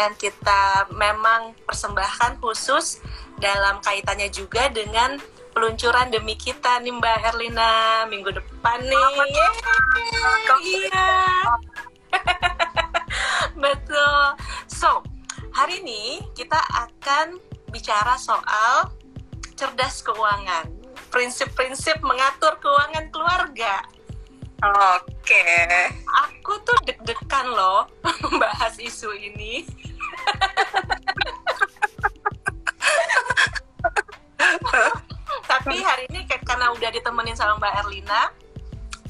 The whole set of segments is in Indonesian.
yang kita memang persembahkan khusus dalam kaitannya juga dengan peluncuran demi kita nih Mbak Erlina minggu depan nih. Iya. Betul. So, hari ini kita akan bicara soal cerdas keuangan. Prinsip-prinsip mengatur keuangan keluarga. Oke. Aku tuh deg-degan loh membahas isu ini. Tapi hari ini karena udah ditemenin sama Mbak Erlina,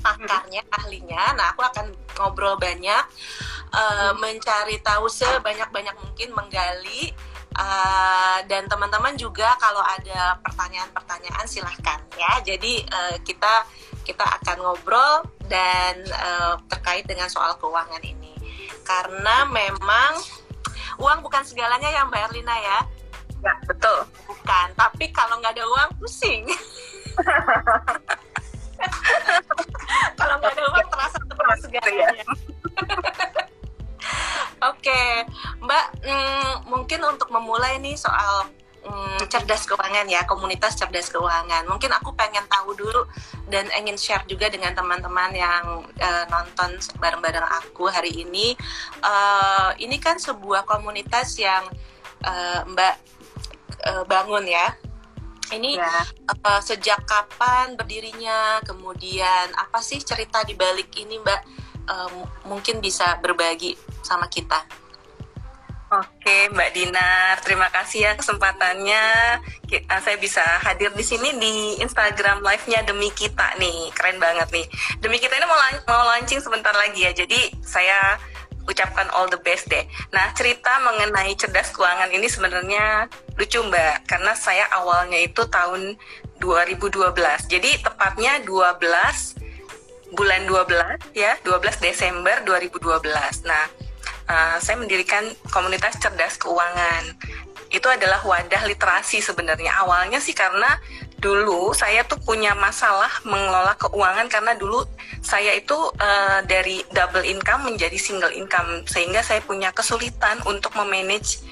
pakarnya, ahlinya, nah aku akan ngobrol banyak, uh, mencari tahu sebanyak-banyak mungkin, menggali, uh, dan teman-teman juga kalau ada pertanyaan-pertanyaan silahkan ya. Jadi uh, kita kita akan ngobrol dan uh, terkait dengan soal keuangan ini karena memang uang bukan segalanya ya Mbak Erlina ya? Ya betul. Bukan tapi kalau nggak ada uang pusing. Kalau nggak ada uang terasa seperti segalanya. Oke, Mbak, mm, mungkin untuk memulai nih soal mm, cerdas keuangan ya, komunitas cerdas keuangan. Mungkin aku pengen tahu dulu dan ingin share juga dengan teman-teman yang uh, nonton bareng-bareng aku hari ini. Uh, ini kan sebuah komunitas yang uh, Mbak uh, bangun ya. Ini ya. uh, sejak kapan berdirinya? Kemudian apa sih cerita di balik ini, Mbak? Uh, mungkin bisa berbagi sama kita. Oke, Mbak Dinar, terima kasih ya kesempatannya. Saya bisa hadir di sini di Instagram live-nya Demi Kita nih, keren banget nih. Demi Kita ini mau mau launching sebentar lagi ya, jadi saya ucapkan all the best deh. Nah, cerita mengenai cerdas keuangan ini sebenarnya lucu Mbak, karena saya awalnya itu tahun 2012. Jadi tepatnya 12 bulan 12 ya, 12 Desember 2012. Nah, uh, saya mendirikan komunitas cerdas keuangan. Itu adalah wadah literasi sebenarnya. Awalnya sih karena dulu saya tuh punya masalah mengelola keuangan karena dulu saya itu uh, dari double income menjadi single income sehingga saya punya kesulitan untuk memanage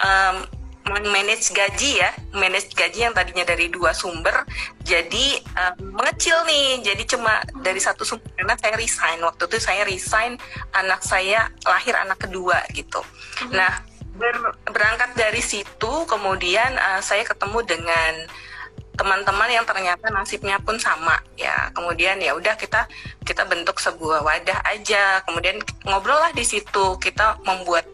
um, manage gaji ya, manage gaji yang tadinya dari dua sumber jadi um, mengecil nih, jadi cuma dari satu sumber karena saya resign. Waktu itu saya resign anak saya lahir anak kedua gitu. Mm-hmm. Nah ber, berangkat dari situ kemudian uh, saya ketemu dengan teman-teman yang ternyata nasibnya pun sama ya. Kemudian ya udah kita kita bentuk sebuah wadah aja. Kemudian ngobrol lah di situ. Kita membuat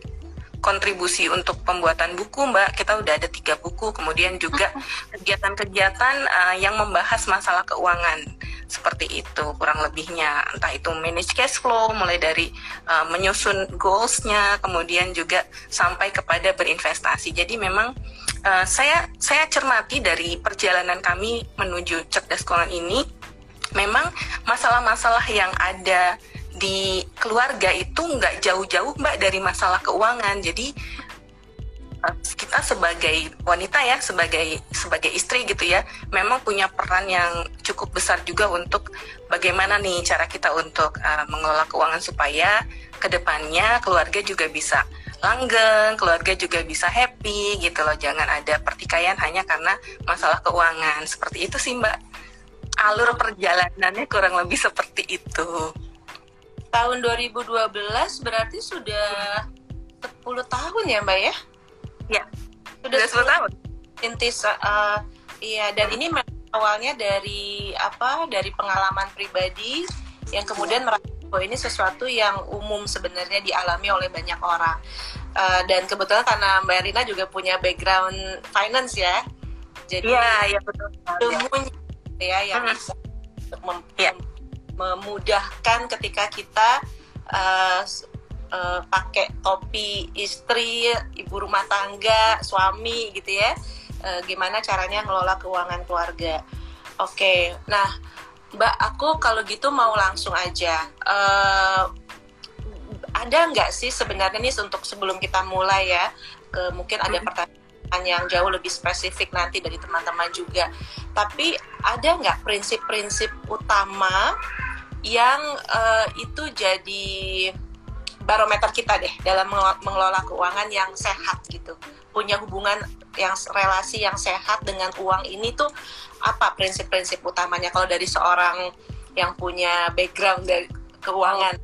kontribusi untuk pembuatan buku mbak. Kita udah ada tiga buku kemudian juga kegiatan-kegiatan uh, yang membahas masalah keuangan. Seperti itu kurang lebihnya. Entah itu manage cash flow mulai dari uh, menyusun goalsnya kemudian juga sampai kepada berinvestasi. Jadi memang uh, saya saya cermati dari perjalanan kami menuju cerdas keuangan ini memang masalah-masalah yang ada di keluarga itu nggak jauh-jauh mbak dari masalah keuangan. Jadi eh, kita sebagai wanita ya sebagai sebagai istri gitu ya memang punya peran yang cukup besar juga untuk bagaimana nih cara kita untuk uh, mengelola keuangan supaya ke depannya keluarga juga bisa langgeng keluarga juga bisa happy gitu loh. Jangan ada pertikaian hanya karena masalah keuangan. Seperti itu sih mbak. Alur perjalanannya kurang lebih seperti itu tahun 2012 berarti sudah 10 tahun ya Mbak ya? Ya, sudah 10 tahun. Intis, uh, iya dan ini awalnya dari apa? Dari pengalaman pribadi yang kemudian merasa bahwa ini sesuatu yang umum sebenarnya dialami oleh banyak orang. Uh, dan kebetulan karena Mbak Rina juga punya background finance ya, jadi ya, ya betul. ilmunya ya yang hmm. bisa mem ya memudahkan ketika kita uh, uh, pakai topi istri, ibu rumah tangga, suami gitu ya. Uh, gimana caranya ngelola keuangan keluarga. Oke, okay. nah Mbak aku kalau gitu mau langsung aja. Uh, ada nggak sih sebenarnya nih untuk sebelum kita mulai ya, ke mungkin ada pertanyaan yang jauh lebih spesifik nanti dari teman-teman juga. Tapi ada nggak prinsip-prinsip utama yang uh, itu jadi barometer kita deh dalam mengelola keuangan yang sehat gitu. Punya hubungan yang relasi yang sehat dengan uang ini tuh apa prinsip-prinsip utamanya? Kalau dari seorang yang punya background dari keuangan.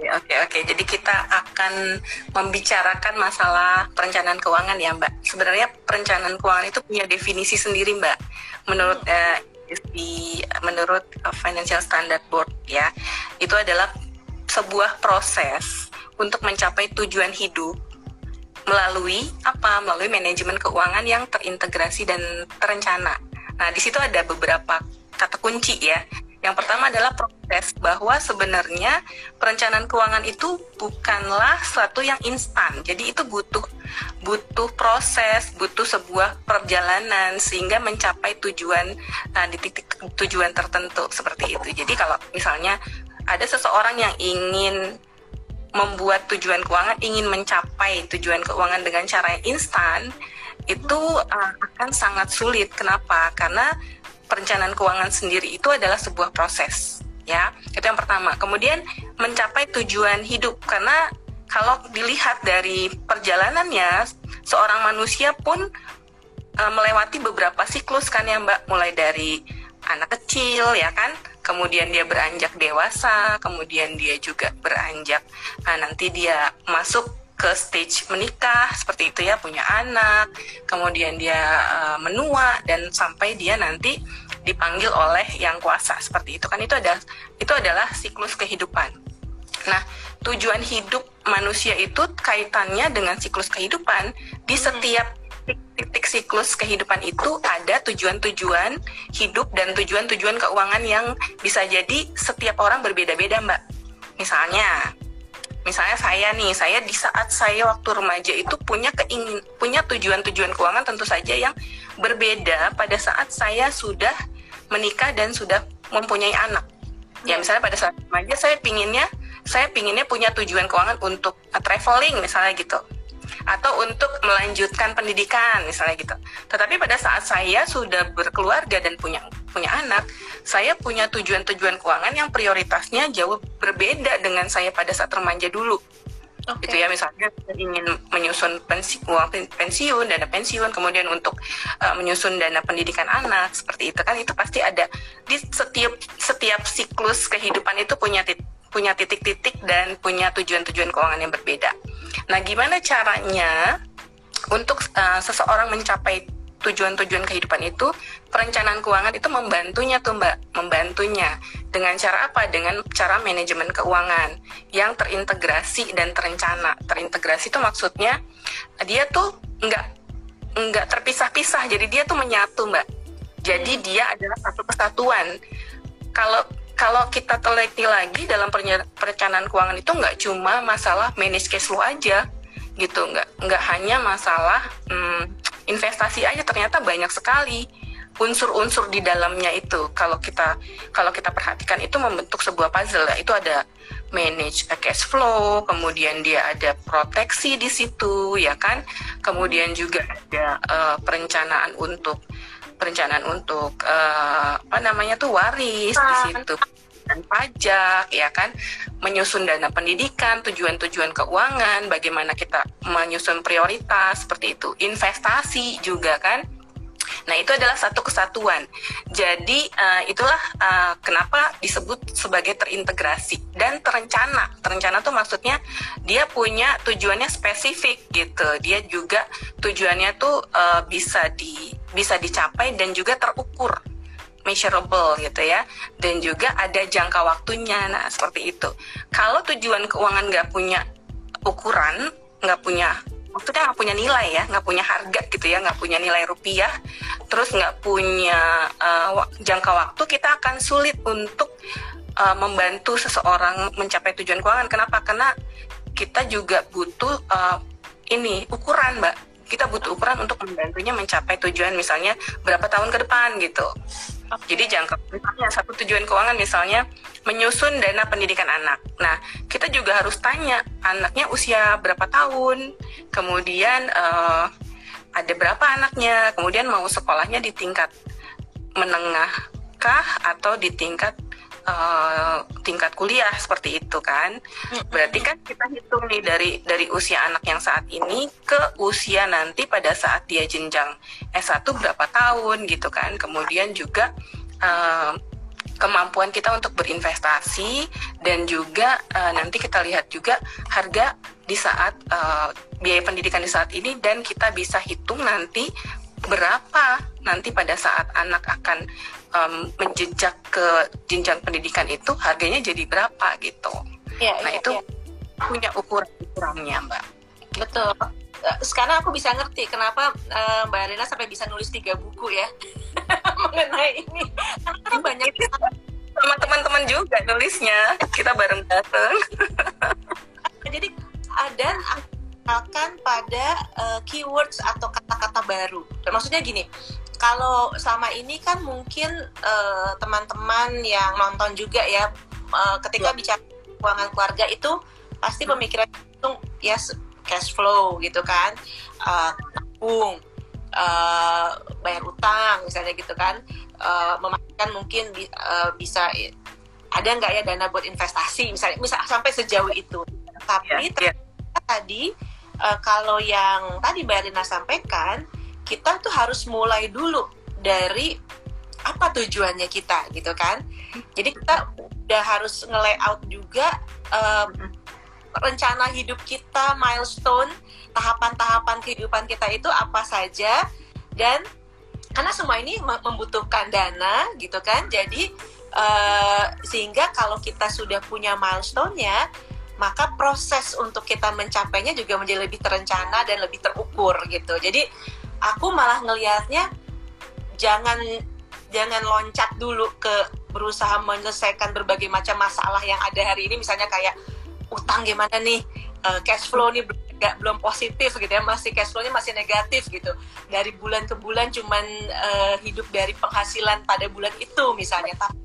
Oke oke, jadi kita akan membicarakan masalah perencanaan keuangan ya Mbak. Sebenarnya perencanaan keuangan itu punya definisi sendiri Mbak. Menurut uh, di menurut Financial Standard Board ya, itu adalah sebuah proses untuk mencapai tujuan hidup melalui apa? Melalui manajemen keuangan yang terintegrasi dan terencana. Nah, di situ ada beberapa kata kunci ya yang pertama adalah proses bahwa sebenarnya perencanaan keuangan itu bukanlah suatu yang instan. Jadi itu butuh butuh proses, butuh sebuah perjalanan sehingga mencapai tujuan nah, di titik tujuan tertentu seperti itu. Jadi kalau misalnya ada seseorang yang ingin membuat tujuan keuangan, ingin mencapai tujuan keuangan dengan cara yang instan, itu uh, akan sangat sulit. Kenapa? Karena perencanaan keuangan sendiri itu adalah sebuah proses ya. Itu yang pertama. Kemudian mencapai tujuan hidup. Karena kalau dilihat dari perjalanannya seorang manusia pun uh, melewati beberapa siklus kan ya mbak. Mulai dari anak kecil ya kan. Kemudian dia beranjak dewasa kemudian dia juga beranjak uh, nanti dia masuk ke stage menikah seperti itu ya punya anak kemudian dia uh, menua dan sampai dia nanti dipanggil oleh yang kuasa seperti itu kan. Itu ada itu adalah siklus kehidupan. Nah tujuan hidup manusia itu kaitannya dengan siklus kehidupan. Di hmm. setiap titik siklus kehidupan itu ada tujuan-tujuan hidup dan tujuan-tujuan keuangan yang bisa jadi setiap orang berbeda-beda mbak. Misalnya misalnya saya nih saya di saat saya waktu remaja itu punya keingin punya tujuan-tujuan keuangan tentu saja yang berbeda pada saat saya sudah menikah dan sudah mempunyai anak. Ya misalnya pada saat remaja saya pinginnya saya pinginnya punya tujuan keuangan untuk traveling misalnya gitu atau untuk melanjutkan pendidikan misalnya gitu. Tetapi pada saat saya sudah berkeluarga dan punya punya anak, saya punya tujuan-tujuan keuangan yang prioritasnya jauh berbeda dengan saya pada saat remaja dulu. Okay. Gitu ya misalnya ingin menyusun pensi, uang pensiun, dana pensiun, kemudian untuk uh, menyusun dana pendidikan anak seperti itu kan itu pasti ada di setiap setiap siklus kehidupan itu punya titik punya titik-titik dan punya tujuan-tujuan keuangan yang berbeda. Nah, gimana caranya untuk uh, seseorang mencapai tujuan-tujuan kehidupan itu perencanaan keuangan itu membantunya tuh mbak. Membantunya. Dengan cara apa? Dengan cara manajemen keuangan yang terintegrasi dan terencana. Terintegrasi itu maksudnya dia tuh nggak nggak terpisah-pisah. Jadi dia tuh menyatu mbak. Jadi hmm. dia adalah satu kesatuan. Kalau kalau kita teliti lagi dalam perencanaan keuangan itu nggak cuma masalah manage cash flow aja gitu. Nggak nggak hanya masalah hmm, investasi aja ternyata banyak sekali unsur-unsur di dalamnya itu. Kalau kita kalau kita perhatikan itu membentuk sebuah puzzle. Ya itu ada manage cash flow kemudian dia ada proteksi di situ ya kan? Kemudian juga ada uh, perencanaan untuk perencanaan untuk uh, apa namanya tuh waris di situ. Dan pajak ya kan? Menyusun dana pendidikan tujuan-tujuan keuangan bagaimana kita menyusun prioritas seperti itu. Investasi juga kan Nah, itu adalah satu kesatuan. Jadi, uh, itulah uh, kenapa disebut sebagai terintegrasi dan terencana. Terencana tuh maksudnya dia punya tujuannya spesifik gitu. Dia juga tujuannya tuh uh, bisa di bisa dicapai dan juga terukur measurable gitu ya dan juga ada jangka waktunya nah seperti itu kalau tujuan keuangan nggak punya ukuran nggak punya maksudnya nggak punya nilai ya nggak punya harga gitu ya nggak punya nilai rupiah. Terus nggak punya uh, jangka waktu kita akan sulit untuk uh, membantu seseorang mencapai tujuan keuangan. Kenapa? Karena kita juga butuh uh, ini ukuran mbak. Kita butuh ukuran untuk membantunya mencapai tujuan misalnya berapa tahun ke depan gitu jadi jangka misalnya satu tujuan keuangan misalnya menyusun dana pendidikan anak. Nah, kita juga harus tanya anaknya usia berapa tahun, kemudian uh, ada berapa anaknya, kemudian mau sekolahnya di tingkat menengah kah atau di tingkat uh, tingkat kuliah seperti itu kan. Berarti kan kita hitung nih dari dari usia anak yang saat ini ke usia nanti pada saat dia jenjang S1 berapa tahun gitu kan. Kemudian juga uh, kemampuan kita untuk berinvestasi dan juga uh, nanti kita lihat juga harga di saat uh, biaya pendidikan di saat ini dan kita bisa hitung nanti berapa nanti pada saat anak akan um, menjejak ke jenjang pendidikan itu harganya jadi berapa gitu. Ya, nah ya, itu ya. punya ukuran-ukurannya mbak. Betul. Eh, sekarang aku bisa ngerti kenapa uh, Mbak Arena sampai bisa nulis tiga buku ya mengenai ini. Karena banyak sama teman-teman juga nulisnya. Kita bareng-bareng. Jadi ada akan pada uh, keywords atau kata-kata baru. Maksudnya gini, kalau selama ini kan mungkin teman-teman uh, yang nonton juga ya, uh, ketika ya. bicara keuangan keluarga itu pasti pemikiran itu ya cash flow gitu kan uh, tabung uh, bayar utang misalnya gitu kan uh, memastikan mungkin bi uh, bisa ada nggak ya dana buat investasi misalnya misal sampai sejauh itu tapi yeah, yeah. tadi uh, kalau yang tadi Mbak Rina sampaikan kita tuh harus mulai dulu dari apa tujuannya kita gitu kan jadi kita udah harus nge-layout juga um, rencana hidup kita, milestone, tahapan-tahapan kehidupan kita itu apa saja dan karena semua ini membutuhkan dana gitu kan. Jadi uh, sehingga kalau kita sudah punya milestone-nya, maka proses untuk kita mencapainya juga menjadi lebih terencana dan lebih terukur gitu. Jadi aku malah ngelihatnya jangan jangan loncat dulu ke berusaha menyelesaikan berbagai macam masalah yang ada hari ini. Misalnya kayak utang gimana nih? Uh, cash flow nih gak, belum positif gitu ya. Masih cash flow-nya masih negatif gitu. Dari bulan ke bulan cuman uh, hidup dari penghasilan pada bulan itu misalnya. Tapi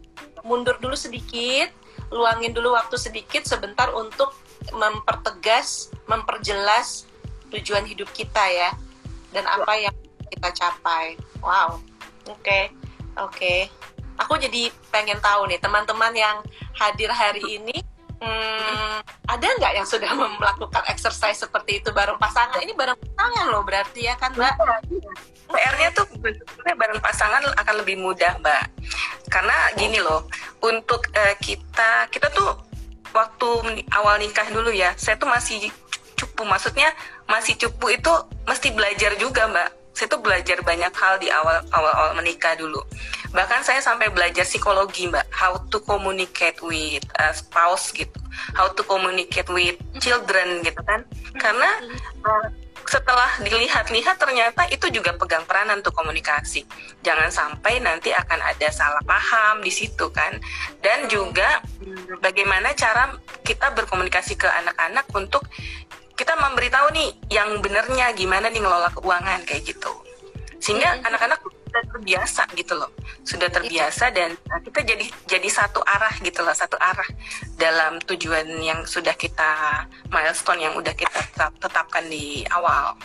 mundur dulu sedikit luangin dulu waktu sedikit sebentar untuk mempertegas memperjelas tujuan hidup kita ya dan apa yang kita capai wow oke okay. oke okay. aku jadi pengen tahu nih teman-teman yang hadir hari ini Hmm, ada nggak yang sudah melakukan exercise seperti itu bareng pasangan? Ini bareng pasangan loh berarti ya kan Mbak? PR-nya tuh sebenarnya bareng pasangan akan lebih mudah Mbak. Karena gini loh, untuk uh, kita kita tuh waktu awal nikah dulu ya, saya tuh masih cupu. Maksudnya masih cupu itu mesti belajar juga Mbak saya tuh belajar banyak hal di awal awal awal menikah dulu bahkan saya sampai belajar psikologi mbak how to communicate with a spouse gitu how to communicate with children gitu kan karena uh, setelah dilihat-lihat ternyata itu juga pegang peranan untuk komunikasi. Jangan sampai nanti akan ada salah paham di situ kan. Dan juga bagaimana cara kita berkomunikasi ke anak-anak untuk kita memberitahu nih yang benernya gimana nih ngelola keuangan kayak gitu. Sehingga mm-hmm. anak-anak sudah terbiasa gitu loh. Sudah terbiasa dan kita jadi jadi satu arah gitu loh satu arah dalam tujuan yang sudah kita milestone yang udah kita tetap, tetapkan di awal.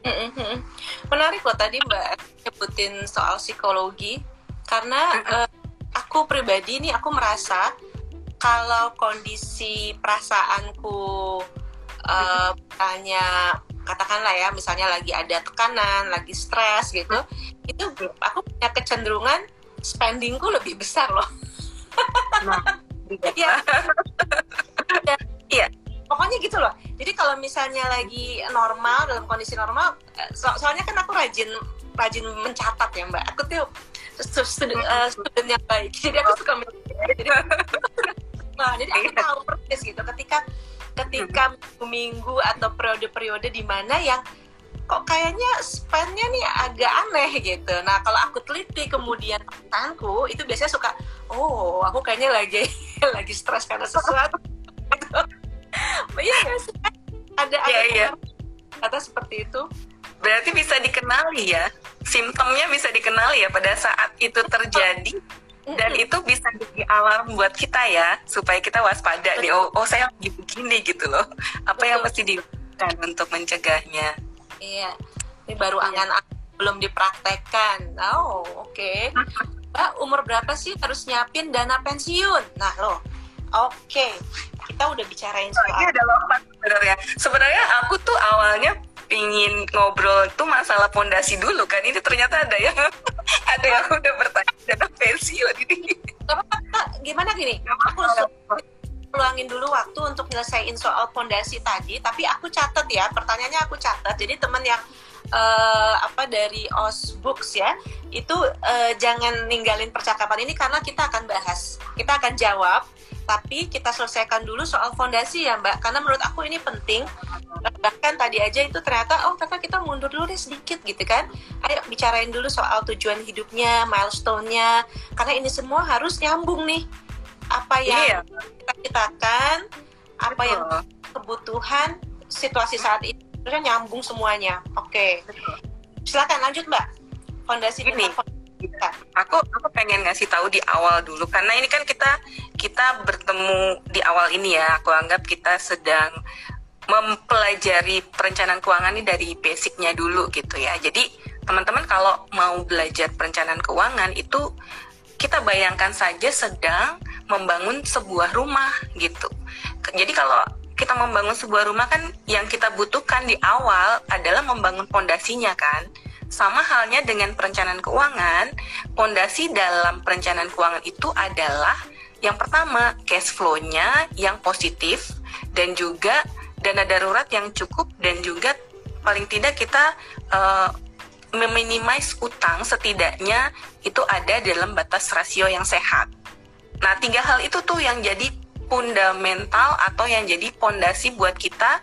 Mm-hmm. menarik kok tadi mbak nyebutin soal psikologi. Karena uh, aku pribadi nih aku merasa kalau kondisi perasaanku uh, katakanlah ya misalnya lagi ada tekanan, lagi stres gitu, itu aku punya kecenderungan spendingku lebih besar loh. Nah, iya. Iya. Pokoknya gitu loh. Jadi kalau misalnya lagi normal dalam kondisi normal, eh, so soalnya kan aku rajin rajin mencatat ya mbak. Aku tuh student, uh, student yang baik. Jadi aku suka mencatat. Jadi, nah, jadi aku tahu persis gitu. Ketika ketika minggu-minggu atau periode-periode di mana yang kok kayaknya spendnya nih agak aneh gitu. Nah kalau aku teliti kemudian tanganku itu biasanya suka, oh aku kayaknya lagi lagi stres karena sesuatu. Iya? Ada ada ya. kata seperti itu. Berarti bisa dikenali ya, simptomnya bisa dikenali ya pada saat itu terjadi dan itu bisa jadi alarm buat kita ya supaya kita waspada nih oh, oh saya lagi begini gitu loh apa yang mesti dilakukan untuk mencegahnya iya ini baru iya. angan belum dipraktekkan oh oke okay. Mbak umur berapa sih harus nyiapin dana pensiun? Nah loh, oke, okay. kita udah bicarain soal. ini ada lompat sebenarnya. Sebenarnya aku tuh awalnya pingin ngobrol tuh masalah pondasi dulu kan. Ini ternyata ada yang ada yang udah bertanya dana pensiun ini. Gimana gini? Aku luangin dulu waktu untuk nyelesain soal pondasi tadi, tapi aku catat ya, pertanyaannya aku catat. Jadi teman yang uh, apa dari Osbooks ya, itu uh, jangan ninggalin percakapan ini karena kita akan bahas, kita akan jawab, tapi kita selesaikan dulu soal fondasi ya Mbak, karena menurut aku ini penting. Bahkan tadi aja itu ternyata, oh ternyata kita mundur dulu deh sedikit gitu kan. Ayo bicarain dulu soal tujuan hidupnya, milestone-nya, karena ini semua harus nyambung nih apa yang iya. kita citakan, apa Betul. yang kebutuhan situasi saat ini, terus nyambung semuanya. Oke, okay. silakan lanjut Mbak. Fondasi ini. Aku aku pengen ngasih tahu di awal dulu karena ini kan kita kita bertemu di awal ini ya. Aku anggap kita sedang mempelajari perencanaan keuangan ini dari basicnya dulu gitu ya. Jadi teman-teman kalau mau belajar perencanaan keuangan itu kita bayangkan saja sedang membangun sebuah rumah gitu. Jadi kalau kita membangun sebuah rumah kan yang kita butuhkan di awal adalah membangun pondasinya kan. Sama halnya dengan perencanaan keuangan, pondasi dalam perencanaan keuangan itu adalah yang pertama cash flow-nya yang positif dan juga dana darurat yang cukup dan juga paling tidak kita uh, meminimais utang setidaknya itu ada dalam batas rasio yang sehat. Nah, tiga hal itu tuh yang jadi fundamental atau yang jadi pondasi buat kita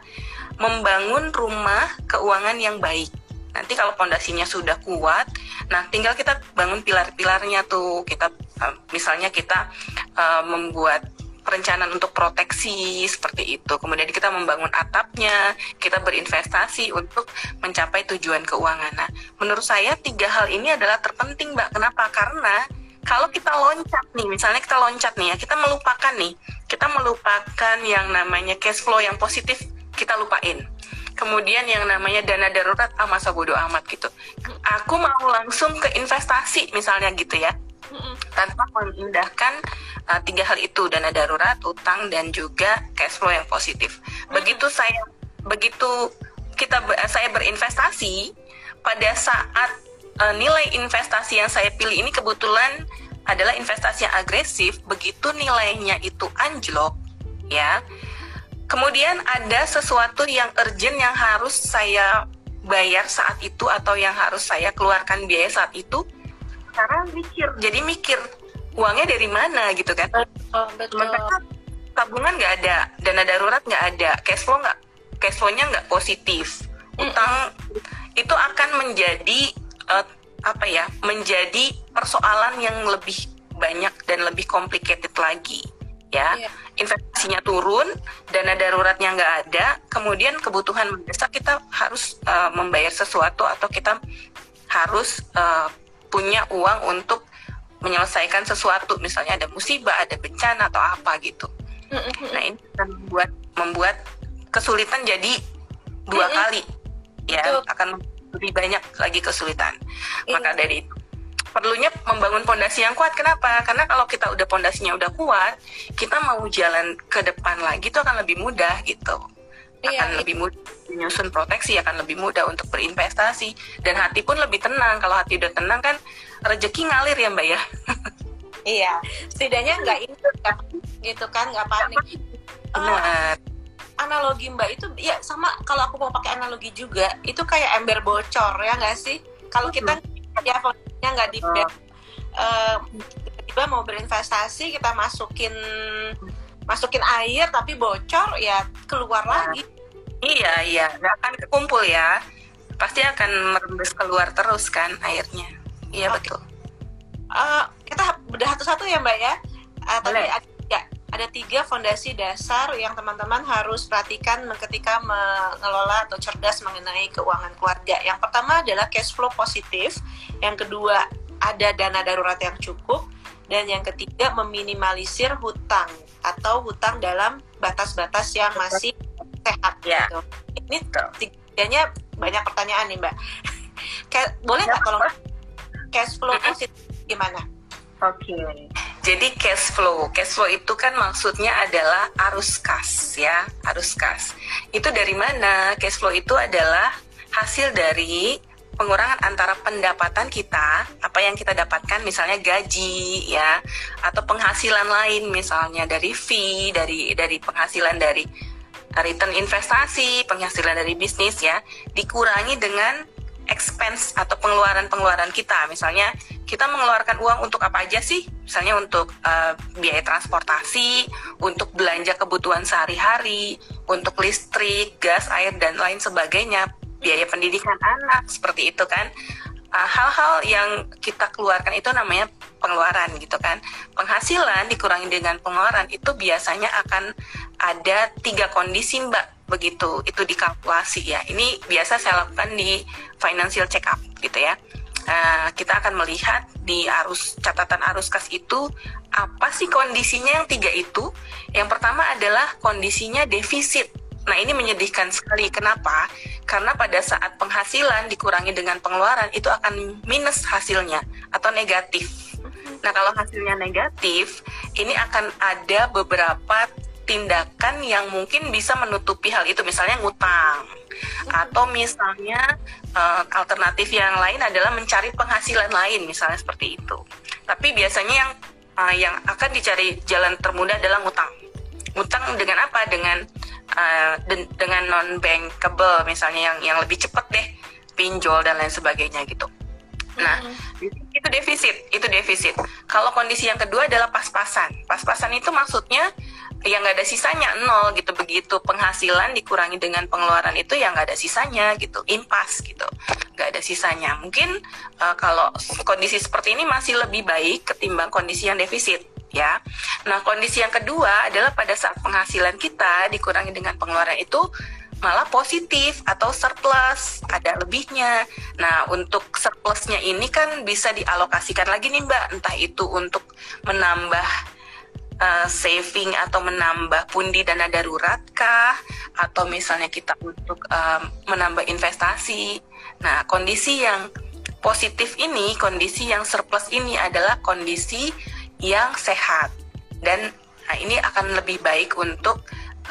membangun rumah keuangan yang baik. Nanti kalau pondasinya sudah kuat, nah tinggal kita bangun pilar-pilarnya tuh. Kita eh, misalnya kita uh, membuat perencanaan untuk proteksi seperti itu. Kemudian kita membangun atapnya, kita berinvestasi untuk mencapai tujuan keuangan. Nah, menurut saya tiga hal ini adalah terpenting, Mbak. Kenapa? Karena kalau kita loncat nih, misalnya kita loncat nih ya, kita melupakan nih, kita melupakan yang namanya cash flow yang positif, kita lupain. Kemudian yang namanya dana darurat, ah masa bodoh amat gitu. Aku mau langsung ke investasi misalnya gitu ya, tanpa memindahkan uh, tiga hal itu, dana darurat, utang, dan juga cash flow yang positif. Begitu saya, begitu kita saya berinvestasi, pada saat uh, nilai investasi yang saya pilih ini kebetulan adalah investasi yang agresif, begitu nilainya itu anjlok, ya. Kemudian ada sesuatu yang urgent yang harus saya bayar saat itu atau yang harus saya keluarkan biaya saat itu. Karena mikir, jadi mikir uangnya dari mana gitu kan? Oh, betul. tabungan nggak ada, dana darurat nggak ada, cash flow nggak, cash flow-nya nggak positif, utang mm -mm. itu akan menjadi uh, apa ya menjadi persoalan yang lebih banyak dan lebih complicated lagi ya yeah. investasinya turun dana daruratnya nggak ada kemudian kebutuhan mendesak kita harus uh, membayar sesuatu atau kita harus uh, punya uang untuk menyelesaikan sesuatu misalnya ada musibah ada bencana atau apa gitu nah ini akan membuat membuat kesulitan jadi dua kali ya akan lebih banyak lagi kesulitan. Iya. Maka dari itu perlunya membangun pondasi yang kuat. Kenapa? Karena kalau kita udah pondasinya udah kuat, kita mau jalan ke depan lagi itu akan lebih mudah gitu. Iya, akan iya. lebih mudah menyusun proteksi, akan lebih mudah untuk berinvestasi dan hati pun lebih tenang. Kalau hati udah tenang kan rezeki ngalir ya Mbak ya. iya, setidaknya nggak ini gitu kan, nggak panik. Benar. Uh, analogi mbak itu ya sama kalau aku mau pakai analogi juga itu kayak ember bocor ya nggak sih kalau kita hmm. Ya fondasinya nggak di uh, tiba-tiba mau berinvestasi kita masukin masukin air tapi bocor ya keluar nah. lagi. iya iya. Nggak akan kekumpul ya. Pasti akan merembes keluar terus kan airnya. Iya okay. betul. Uh, kita bedah satu-satu ya mbak ya. Uh, tadi ada ada tiga fondasi dasar yang teman-teman harus perhatikan ketika mengelola atau cerdas mengenai keuangan keluarga. Yang pertama adalah cash flow positif, yang kedua ada dana darurat yang cukup, dan yang ketiga meminimalisir hutang atau hutang dalam batas-batas yang masih sehat. Ya. Gitu. Ini tiganya banyak pertanyaan nih Mbak. Boleh nggak tolong cash flow positif gimana? Oke. Okay. Jadi cash flow, cash flow itu kan maksudnya adalah arus kas ya, arus kas. Itu dari mana? Cash flow itu adalah hasil dari pengurangan antara pendapatan kita, apa yang kita dapatkan misalnya gaji ya, atau penghasilan lain misalnya dari fee, dari dari penghasilan dari return investasi, penghasilan dari bisnis ya, dikurangi dengan expense atau pengeluaran-pengeluaran kita. Misalnya kita mengeluarkan uang untuk apa aja sih? Misalnya untuk uh, biaya transportasi, untuk belanja kebutuhan sehari-hari, untuk listrik, gas, air dan lain sebagainya, biaya pendidikan anak seperti itu kan. uh, hal-hal yang kita keluarkan itu namanya pengeluaran gitu kan. Penghasilan dikurangi dengan pengeluaran itu biasanya akan ada tiga kondisi mbak begitu itu dikalkulasi ya. Ini biasa saya lakukan di financial check up gitu ya. Nah, kita akan melihat di arus catatan arus kas itu apa sih kondisinya yang tiga itu. Yang pertama adalah kondisinya defisit. Nah ini menyedihkan sekali. Kenapa? Karena pada saat penghasilan dikurangi dengan pengeluaran itu akan minus hasilnya atau negatif. Nah kalau hasilnya negatif, ini akan ada beberapa tindakan yang mungkin bisa menutupi hal itu misalnya ngutang. Atau misalnya uh, alternatif yang lain adalah mencari penghasilan lain misalnya seperti itu. Tapi biasanya yang uh, yang akan dicari jalan termudah adalah ngutang. Ngutang dengan apa? Dengan de dengan non bankable misalnya yang yang lebih cepat deh pinjol dan lain sebagainya gitu Nah, itu defisit, itu defisit. Kalau kondisi yang kedua adalah pas-pasan. Pas-pasan itu maksudnya yang nggak ada sisanya nol gitu. Begitu penghasilan dikurangi dengan pengeluaran itu yang nggak ada sisanya gitu. Impas gitu. Nggak ada sisanya. Mungkin uh, kalau kondisi seperti ini masih lebih baik ketimbang kondisi yang defisit ya. Nah kondisi yang kedua adalah pada saat penghasilan kita dikurangi dengan pengeluaran itu malah positif atau surplus ada lebihnya. Nah untuk surplusnya ini kan bisa dialokasikan lagi nih mbak. Entah itu untuk menambah uh, saving atau menambah pundi dana darurat kah? Atau misalnya kita untuk uh, menambah investasi. Nah, kondisi yang positif ini, kondisi yang surplus ini adalah kondisi yang sehat. Dan nah, ini akan lebih baik untuk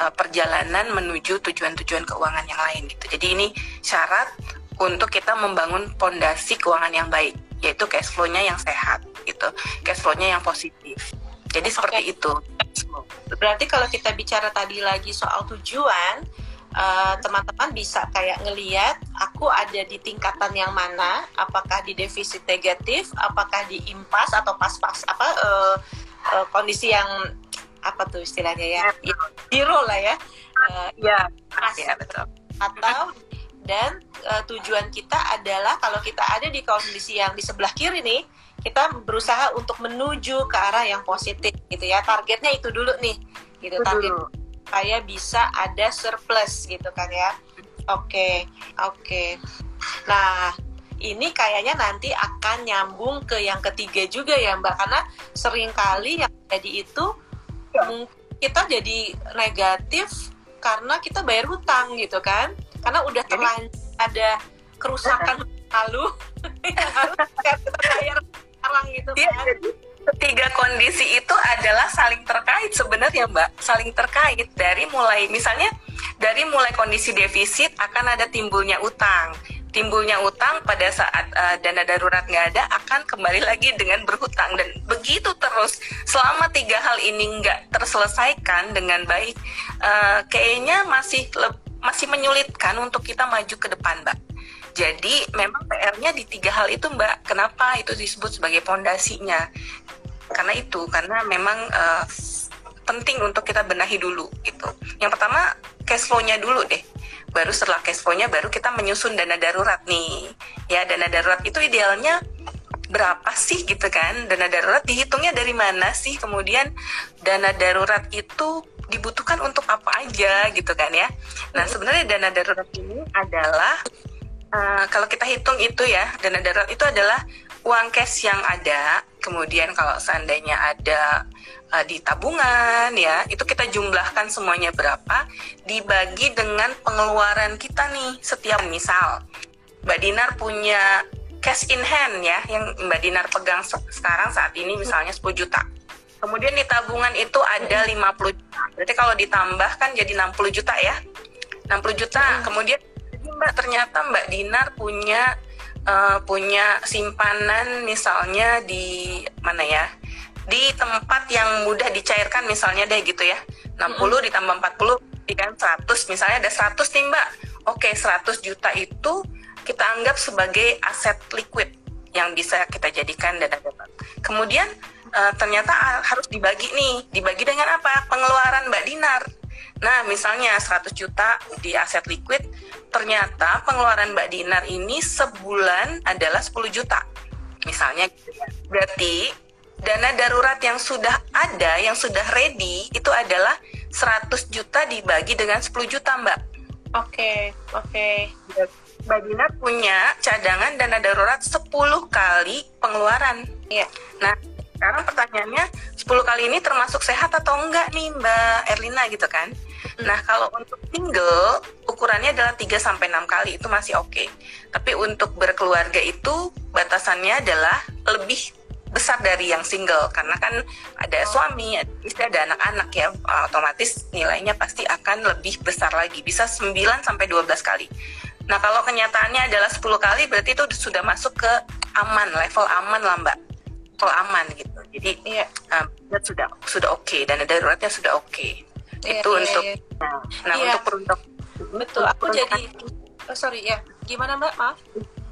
uh, perjalanan menuju tujuan-tujuan keuangan yang lain gitu. Jadi ini syarat untuk kita membangun pondasi keuangan yang baik, yaitu cash flow-nya yang sehat gitu, cash flow-nya yang positif. Jadi seperti okay. itu. Berarti kalau kita bicara tadi lagi soal tujuan, eh, teman-teman uh, bisa kayak ngeliat aku ada di tingkatan yang mana, apakah di defisit negatif, apakah di impas atau pas-pas apa uh, uh, kondisi yang apa tuh istilahnya ya, ya zero lah ya. Uh, ya, pas ya betul. Atau dan uh, tujuan kita adalah kalau kita ada di kondisi yang di sebelah kiri nih kita berusaha untuk menuju ke arah yang positif gitu ya targetnya itu dulu nih gitu target saya bisa ada surplus gitu kan ya oke okay, oke okay. nah ini kayaknya nanti akan nyambung ke yang ketiga juga ya mbak karena sering kali yang jadi itu ya. Kita jadi negatif karena kita bayar hutang gitu kan karena udah terlanjur ada kerusakan lalu yang harus kita bayar sekarang gitu iya, kan. Ya, Tiga kondisi itu adalah saling terkait sebenarnya Mbak, saling terkait dari mulai misalnya dari mulai kondisi defisit akan ada timbulnya utang. Timbulnya utang pada saat uh, dana darurat nggak ada akan kembali lagi dengan berhutang dan begitu terus selama tiga hal ini nggak terselesaikan dengan baik, uh, kayaknya masih masih menyulitkan untuk kita maju ke depan, Mbak. Jadi memang PR-nya di tiga hal itu Mbak. Kenapa itu disebut sebagai pondasinya? Karena itu, karena memang uh, penting untuk kita benahi dulu gitu. Yang pertama cash flow-nya dulu deh. Baru setelah cash flow-nya baru kita menyusun dana darurat nih. Ya, dana darurat itu idealnya berapa sih gitu kan? Dana darurat dihitungnya dari mana sih? Kemudian dana darurat itu dibutuhkan untuk apa aja gitu kan ya. Nah, sebenarnya dana darurat ini adalah uh, kalau kita hitung itu ya dana darurat itu adalah uang cash yang ada kemudian kalau seandainya ada uh, di tabungan ya itu kita jumlahkan semuanya berapa dibagi dengan pengeluaran kita nih setiap misal Mbak Dinar punya cash in hand ya yang Mbak Dinar pegang sekarang saat ini misalnya 10 juta. Kemudian di tabungan itu ada 50 juta. Berarti kalau ditambah kan jadi 60 juta ya. 60 juta. Kemudian Mbak ternyata Mbak Dinar punya uh, punya simpanan misalnya di mana ya? Di tempat yang mudah dicairkan misalnya deh gitu ya. 60 ditambah 40 kan 100 misalnya ada 100 nih Mbak. Oke, 100 juta itu kita anggap sebagai aset liquid yang bisa kita jadikan dana darurat. Kemudian uh, ternyata harus dibagi nih, dibagi dengan apa? Pengeluaran Mbak Dinar. Nah, misalnya 100 juta di aset liquid, ternyata pengeluaran Mbak Dinar ini sebulan adalah 10 juta. Misalnya, berarti dana darurat yang sudah ada, yang sudah ready, itu adalah 100 juta dibagi dengan 10 juta, Mbak. Oke, okay, oke. Okay. Mbak Dina punya cadangan dana darurat 10 kali pengeluaran. Iya. Nah, sekarang pertanyaannya 10 kali ini termasuk sehat atau enggak nih Mbak Erlina gitu kan? Hmm. Nah, kalau untuk single ukurannya adalah 3 sampai 6 kali itu masih oke. Okay. Tapi untuk berkeluarga itu batasannya adalah lebih besar dari yang single karena kan ada oh. suami, ada istri, ada anak-anak ya otomatis nilainya pasti akan lebih besar lagi bisa 9 sampai 12 kali. Nah kalau kenyataannya adalah 10 kali berarti itu sudah masuk ke aman, level aman lah mbak. Level aman gitu. Jadi ya um, sudah sudah oke okay, dan daruratnya sudah oke. Okay. Ya, itu ya, untuk ya. nah, nah ya. untuk peruntuk betul aku jadi oh, sorry ya gimana mbak maaf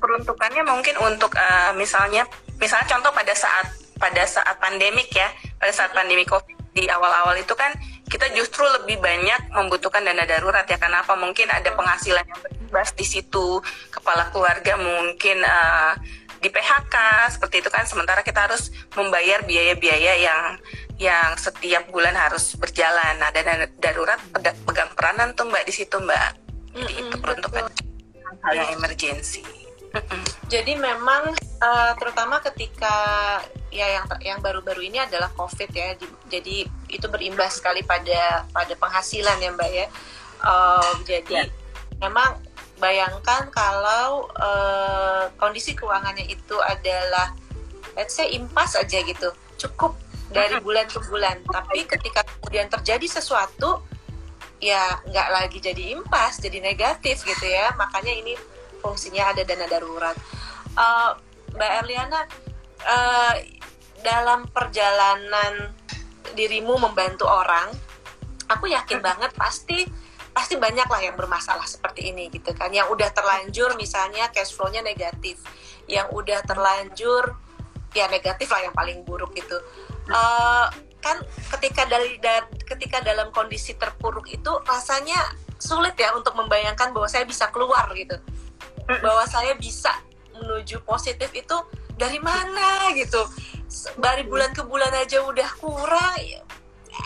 peruntukannya mungkin untuk uh, misalnya misalnya contoh pada saat pada saat pandemik ya pada saat pandemi covid di awal-awal itu kan kita justru lebih banyak membutuhkan dana darurat ya karena apa mungkin ada penghasilan yang berimbas di situ kepala keluarga mungkin uh, di PHK seperti itu kan sementara kita harus membayar biaya-biaya yang yang setiap bulan harus berjalan nah dana darurat pegang peranan tuh mbak di situ mbak jadi mm -hmm, itu peruntukan hal yang emergensi jadi memang uh, terutama ketika ya yang yang baru-baru ini adalah COVID ya. Jadi itu berimbas sekali pada pada penghasilan ya Mbak ya. Uh, jadi ya. memang bayangkan kalau uh, kondisi keuangannya itu adalah let's say impas aja gitu. Cukup dari bulan ke bulan. Tapi ketika kemudian terjadi sesuatu ya nggak lagi jadi impas, jadi negatif gitu ya. Makanya ini fungsinya ada dana darurat. Uh, Mbak Erliana, uh, dalam perjalanan dirimu membantu orang, aku yakin banget pasti pasti banyak lah yang bermasalah seperti ini gitu kan. Yang udah terlanjur misalnya cash flow-nya negatif, yang udah terlanjur ya negatif lah yang paling buruk itu. Uh, kan ketika dari da, ketika dalam kondisi terpuruk itu rasanya sulit ya untuk membayangkan bahwa saya bisa keluar gitu bahwa saya bisa menuju positif itu dari mana gitu dari bulan ke bulan aja udah kurang ya,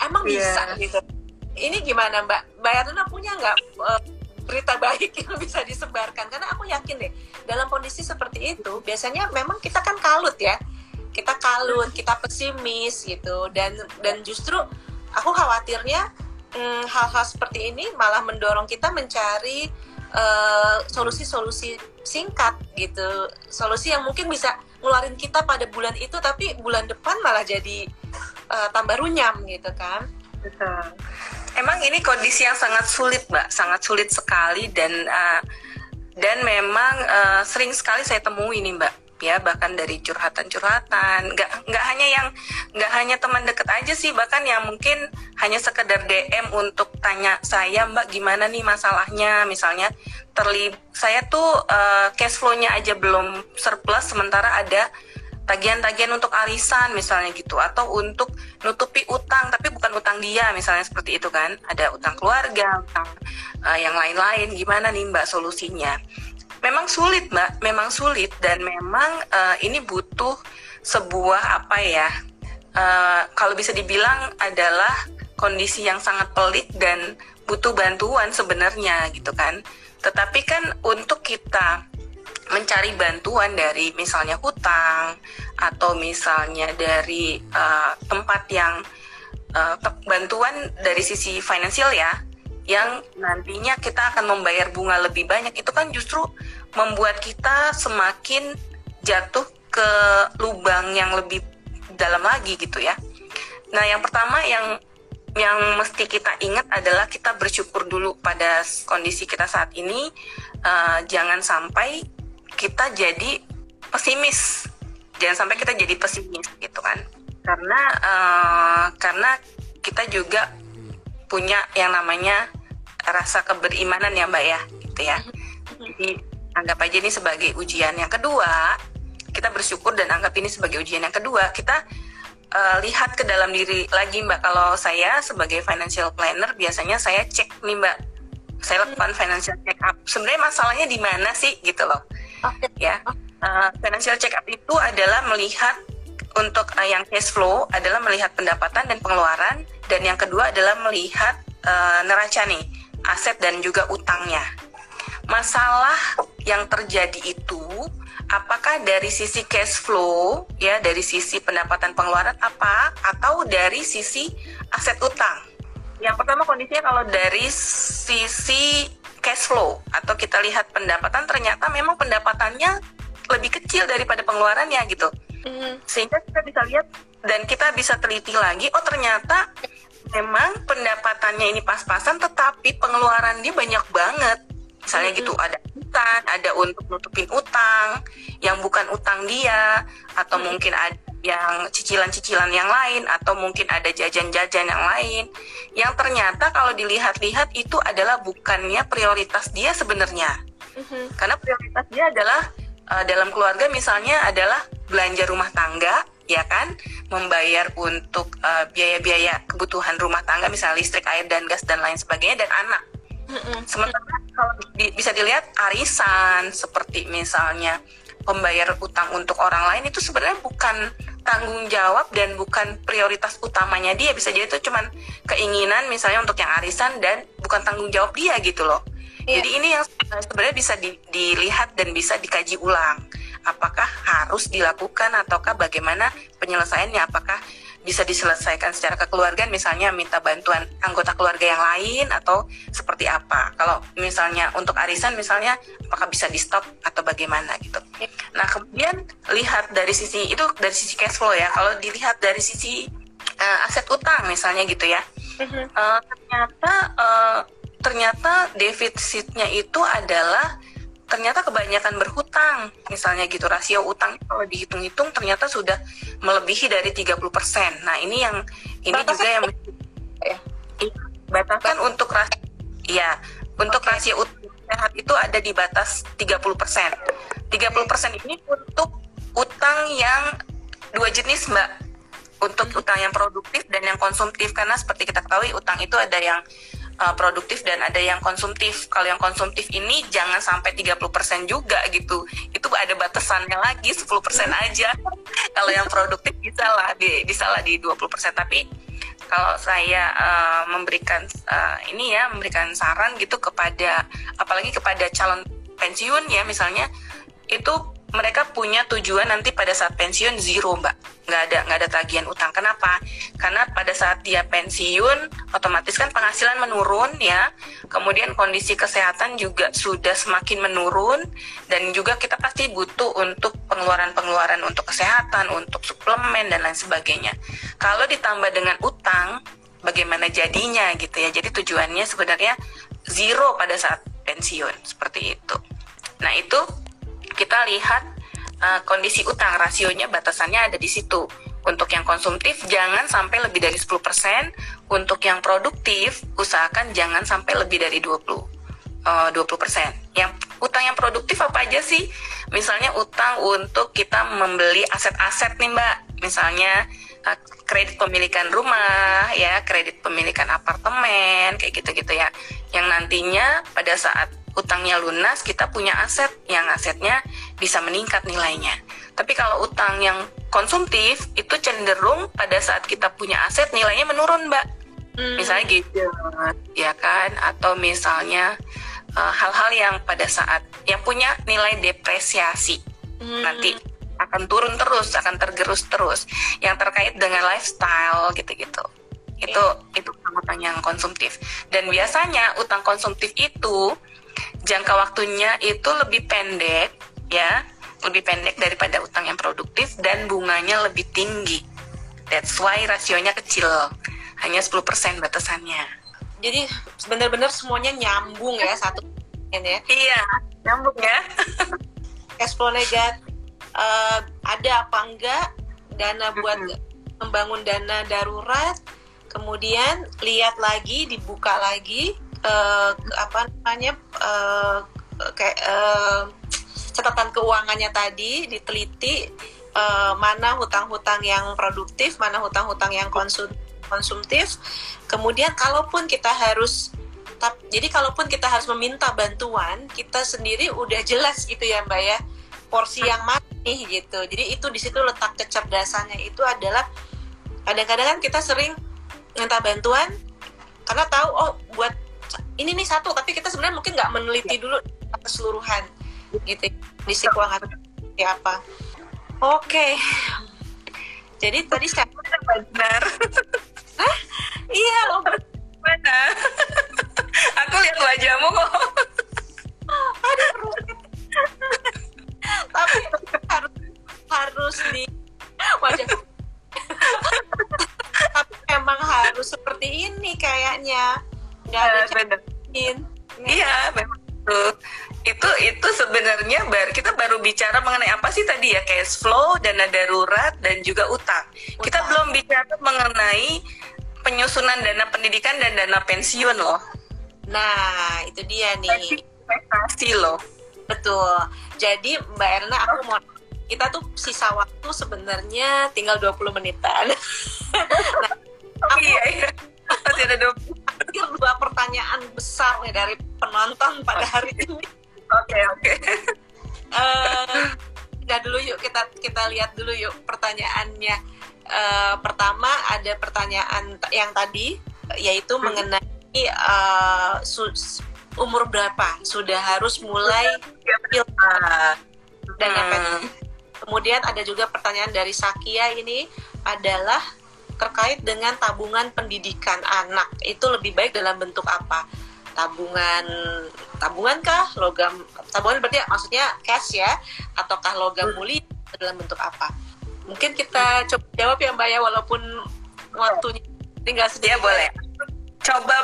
emang yeah. bisa gitu ini gimana mbak? Mbak Yatuna punya nggak uh, berita baik yang bisa disebarkan? Karena aku yakin deh dalam kondisi seperti itu biasanya memang kita kan kalut ya. Kita kalut kita pesimis gitu. Dan dan justru aku khawatirnya hmm, hal-hal hmm, seperti ini malah mendorong kita mencari Eh, solusi-solusi uh, singkat gitu. Solusi yang mungkin bisa ngeluarin kita pada bulan itu tapi bulan depan malah jadi uh, tambah runyam gitu kan. Betul emang ini kondisi yang sangat sulit mbak. Sangat sulit sekali dan uh, dan memang uh, sering sekali saya temui ini mbak. Ya bahkan dari curhatan-curhatan. Nggak nggak hanya yang nggak hanya teman deket aja sih bahkan yang mungkin hanya sekedar DM untuk tanya saya mbak gimana nih masalahnya? Misalnya terlib saya tuh uh, cash flow-nya aja belum surplus sementara ada tagihan-tagihan untuk arisan misalnya gitu atau untuk nutupi utang tapi bukan utang dia misalnya seperti itu kan. Ada utang keluarga utang uh, yang lain-lain. Gimana nih mbak solusinya? Memang sulit mbak. Memang sulit dan memang uh, ini butuh sebuah apa ya uh, kalau bisa dibilang adalah kondisi yang sangat pelik dan butuh bantuan sebenarnya gitu kan. Tetapi kan untuk kita mencari bantuan dari misalnya hutang atau misalnya dari uh, tempat yang uh, bantuan dari sisi finansial ya yang nantinya kita akan membayar bunga lebih banyak itu kan justru membuat kita semakin jatuh ke lubang yang lebih dalam lagi gitu ya. Nah, yang pertama yang yang mesti kita ingat adalah kita bersyukur dulu pada kondisi kita saat ini. Uh, jangan sampai kita jadi pesimis. Jangan sampai kita jadi pesimis gitu kan. Karena uh, karena kita juga punya yang namanya rasa keberimanan ya Mbak ya, gitu ya. Jadi anggap aja ini sebagai ujian. Yang kedua, kita bersyukur dan anggap ini sebagai ujian. Yang kedua, kita uh, lihat ke dalam diri lagi Mbak. Kalau saya sebagai financial planner biasanya saya cek nih Mbak. Saya lakukan financial check up. Sebenarnya masalahnya di mana sih gitu loh. Okay. Ya. Uh, financial check up itu adalah melihat untuk uh, yang cash flow adalah melihat pendapatan dan pengeluaran dan yang kedua adalah melihat uh, neraca nih, aset dan juga utangnya. Masalah yang terjadi itu apakah dari sisi cash flow ya dari sisi pendapatan pengeluaran apa atau dari sisi aset utang yang pertama kondisinya kalau dari sisi cash flow atau kita lihat pendapatan ternyata memang pendapatannya lebih kecil daripada pengeluarannya gitu mm. sehingga kita bisa lihat dan kita bisa teliti lagi oh ternyata memang pendapatannya ini pas-pasan tetapi pengeluaran dia banyak banget misalnya mm -hmm. gitu ada utang, ada untuk nutupin utang yang bukan utang dia, atau hmm. mungkin ada yang cicilan-cicilan yang lain, atau mungkin ada jajan-jajan yang lain, yang ternyata kalau dilihat-lihat itu adalah bukannya prioritas dia sebenarnya, hmm. karena prioritas dia adalah uh, dalam keluarga misalnya adalah belanja rumah tangga, ya kan, membayar untuk eh, biaya-biaya uh, kebutuhan rumah tangga, misalnya listrik, air dan gas dan lain sebagainya, dan anak. Sementara kalau di, bisa dilihat arisan seperti misalnya pembayar utang untuk orang lain itu sebenarnya bukan tanggung jawab dan bukan prioritas utamanya dia bisa jadi itu cuman keinginan misalnya untuk yang arisan dan bukan tanggung jawab dia gitu loh. Yeah. Jadi ini yang sebenarnya bisa di, dilihat dan bisa dikaji ulang. Apakah harus dilakukan ataukah bagaimana penyelesaiannya? Apakah bisa diselesaikan secara kekeluargaan misalnya minta bantuan anggota keluarga yang lain atau seperti apa. Kalau misalnya untuk arisan misalnya apakah bisa di stop atau bagaimana gitu. Nah kemudian lihat dari sisi itu dari sisi cash flow ya. Kalau dilihat dari sisi uh, aset utang misalnya gitu ya. Uh, ternyata uh, ternyata defisitnya itu adalah ternyata kebanyakan berhutang misalnya gitu rasio utang kalau dihitung-hitung ternyata sudah melebihi dari 30%. Nah, ini yang ini Batasan juga yang ya. batasan untuk rasio ya, untuk okay. rasio utang sehat itu ada di batas 30%. 30% ini untuk utang yang dua jenis, Mbak. Untuk hmm. utang yang produktif dan yang konsumtif karena seperti kita ketahui utang itu ada yang uh, produktif dan ada yang konsumtif. Kalau yang konsumtif ini jangan sampai 30% juga gitu. Itu ada batasannya lagi 10% aja. kalau yang produktif bisa lah bisa lah di 20%. Tapi kalau saya uh, memberikan uh, ini ya memberikan saran gitu kepada apalagi kepada calon pensiun ya misalnya itu mereka punya tujuan nanti pada saat pensiun zero mbak. Nggak ada nggak ada tagihan utang. Kenapa? Karena pada saat dia pensiun otomatis kan penghasilan menurun ya. Kemudian kondisi kesehatan juga sudah semakin menurun dan juga kita pasti butuh untuk pengeluaran-pengeluaran untuk kesehatan untuk suplemen dan lain sebagainya. Kalau ditambah dengan utang bagaimana jadinya gitu ya. Jadi tujuannya sebenarnya zero pada saat pensiun seperti itu. Nah itu kita lihat uh, kondisi utang rasionya batasannya ada di situ. Untuk yang konsumtif jangan sampai lebih dari 10%, untuk yang produktif usahakan jangan sampai lebih dari 20 uh, 20%. Yang utang yang produktif apa aja sih? Misalnya utang untuk kita membeli aset-aset nih Mbak. Misalnya uh, kredit pemilikan rumah ya, kredit pemilikan apartemen kayak gitu-gitu ya. Yang nantinya pada saat utangnya lunas, kita punya aset yang asetnya bisa meningkat nilainya. Tapi kalau utang yang konsumtif itu cenderung pada saat kita punya aset nilainya menurun, Mbak. Hmm. Misalnya gitu, ya kan? Atau misalnya eh, hal-hal uh, yang pada saat yang punya nilai depresiasi hmm. nanti akan turun terus, akan tergerus terus. Yang terkait dengan lifestyle gitu-gitu. Itu itu utang yang konsumtif. Dan biasanya utang konsumtif itu jangka waktunya itu lebih pendek ya lebih pendek daripada utang yang produktif dan bunganya lebih tinggi. That's why rasionya kecil, hanya 10% batasannya. Jadi benar-benar semuanya nyambung ya satu ya. Iya, nyambung ya. Cash flow negatif uh, ada apa enggak dana buat membangun dana darurat, kemudian lihat lagi, dibuka lagi uh, apa namanya uh, kayak uh, catatan keuangannya tadi diteliti uh, mana hutang-hutang yang produktif, mana hutang-hutang yang konsum konsumtif. Kemudian kalaupun kita harus jadi kalaupun kita harus meminta bantuan, kita sendiri udah jelas gitu ya Mbak ya porsi yang mana gitu. Jadi itu di situ letak kecerdasannya itu adalah kadang-kadang kan kita sering minta bantuan karena tahu oh buat ini nih satu tapi kita sebenarnya mungkin nggak meneliti dulu keseluruhan gitu kondisi keuangan seperti apa. Oke. Okay. jadi tadi saya benar Hah? iya loh mana? Aku lihat wajahmu kok. Aduh tapi harus harus di wajah. Tapi memang harus seperti ini kayaknya nggak ada iya memang itu itu itu sebenarnya baru kita baru bicara mengenai apa sih tadi ya cash flow dana darurat dan juga utang. utang. Kita belum bicara mengenai penyusunan dana pendidikan dan dana pensiun loh. Nah, itu dia nih. Investasi loh. Betul. Jadi Mbak Erna aku mau kita tuh sisa waktu sebenarnya tinggal 20 menitan. dari penonton pada hari ini. Oke, oke. Eh, udah dulu yuk kita kita lihat dulu yuk pertanyaannya. Uh, pertama ada pertanyaan yang tadi yaitu hmm. mengenai uh, umur berapa sudah harus mulai dan hmm. kemudian ada juga pertanyaan dari Sakia ini adalah terkait dengan tabungan pendidikan anak itu lebih baik dalam bentuk apa tabungan tabungan kah? Logam tabungan berarti maksudnya cash ya? Ataukah logam mulia dalam bentuk apa? Mungkin kita coba jawab ya mbak ya walaupun waktunya tinggal sedikit. ya, boleh. Coba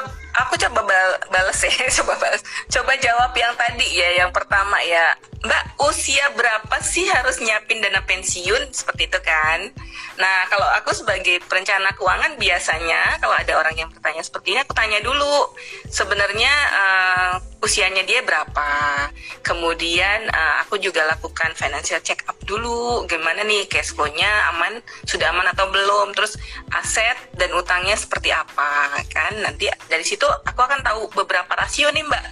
aku coba bal balas ya coba balas coba jawab yang tadi ya yang pertama ya. Mbak usia berapa sih harus nyiapin dana pensiun? Seperti itu kan? Nah kalau aku sebagai perencana keuangan biasanya kalau ada orang yang bertanya seperti ini aku tanya dulu. Sebenarnya uh, usianya dia berapa? Kemudian uh, aku juga lakukan financial check up dulu. Gimana nih cash flow-nya? Aman? Sudah aman atau belum? Terus aset dan utangnya seperti apa? Kan nanti dari situ aku akan tahu beberapa rasio nih mbak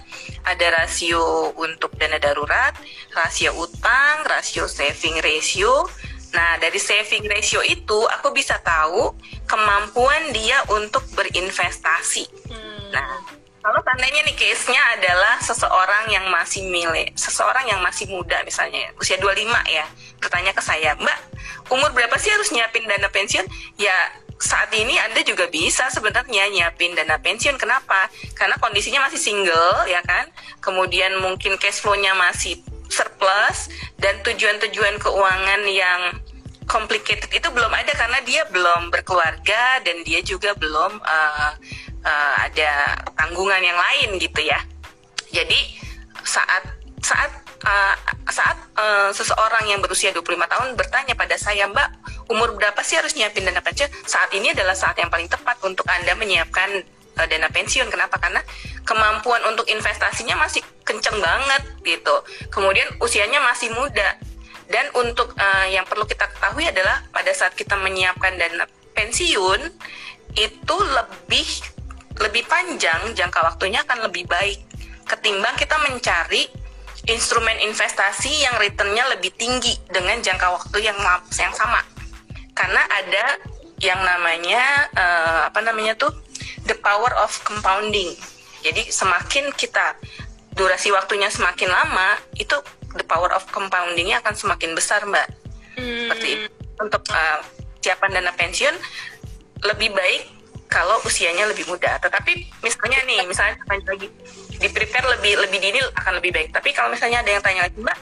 ada rasio untuk dana darurat rasio utang rasio saving ratio nah dari saving ratio itu aku bisa tahu kemampuan dia untuk berinvestasi hmm. nah kalau tandanya nih case-nya adalah seseorang yang masih milik, seseorang yang masih muda misalnya, usia 25 ya, bertanya ke saya, Mbak, umur berapa sih harus nyiapin dana pensiun? Ya saat ini Anda juga bisa sebenarnya nyiapin dana pensiun. Kenapa? Karena kondisinya masih single, ya kan? Kemudian mungkin cash flow-nya masih surplus dan tujuan-tujuan keuangan yang complicated itu belum ada karena dia belum berkeluarga dan dia juga belum uh, uh, ada tanggungan yang lain gitu ya. Jadi saat saat uh, saat uh, seseorang yang berusia 25 tahun bertanya pada saya, Mbak, umur berapa sih harus nyiapin dana pensiun? Saat ini adalah saat yang paling tepat untuk Anda menyiapkan uh, dana pensiun. Kenapa? Karena kemampuan untuk investasinya masih kenceng banget gitu. Kemudian usianya masih muda. Dan untuk uh, yang perlu kita ketahui adalah pada saat kita menyiapkan dana pensiun itu lebih lebih panjang jangka waktunya akan lebih baik ketimbang kita mencari instrumen investasi yang returnnya lebih tinggi dengan jangka waktu yang yang sama karena ada yang namanya uh, apa namanya tuh the power of compounding jadi semakin kita durasi waktunya semakin lama itu the power of compoundingnya akan semakin besar mbak hmm. seperti itu. untuk uh, siapan dana pensiun lebih baik kalau usianya lebih muda. Tetapi misalnya nih, misalnya lagi di prepare lebih lebih dini akan lebih baik. Tapi kalau misalnya ada yang tanya lagi, Mbak,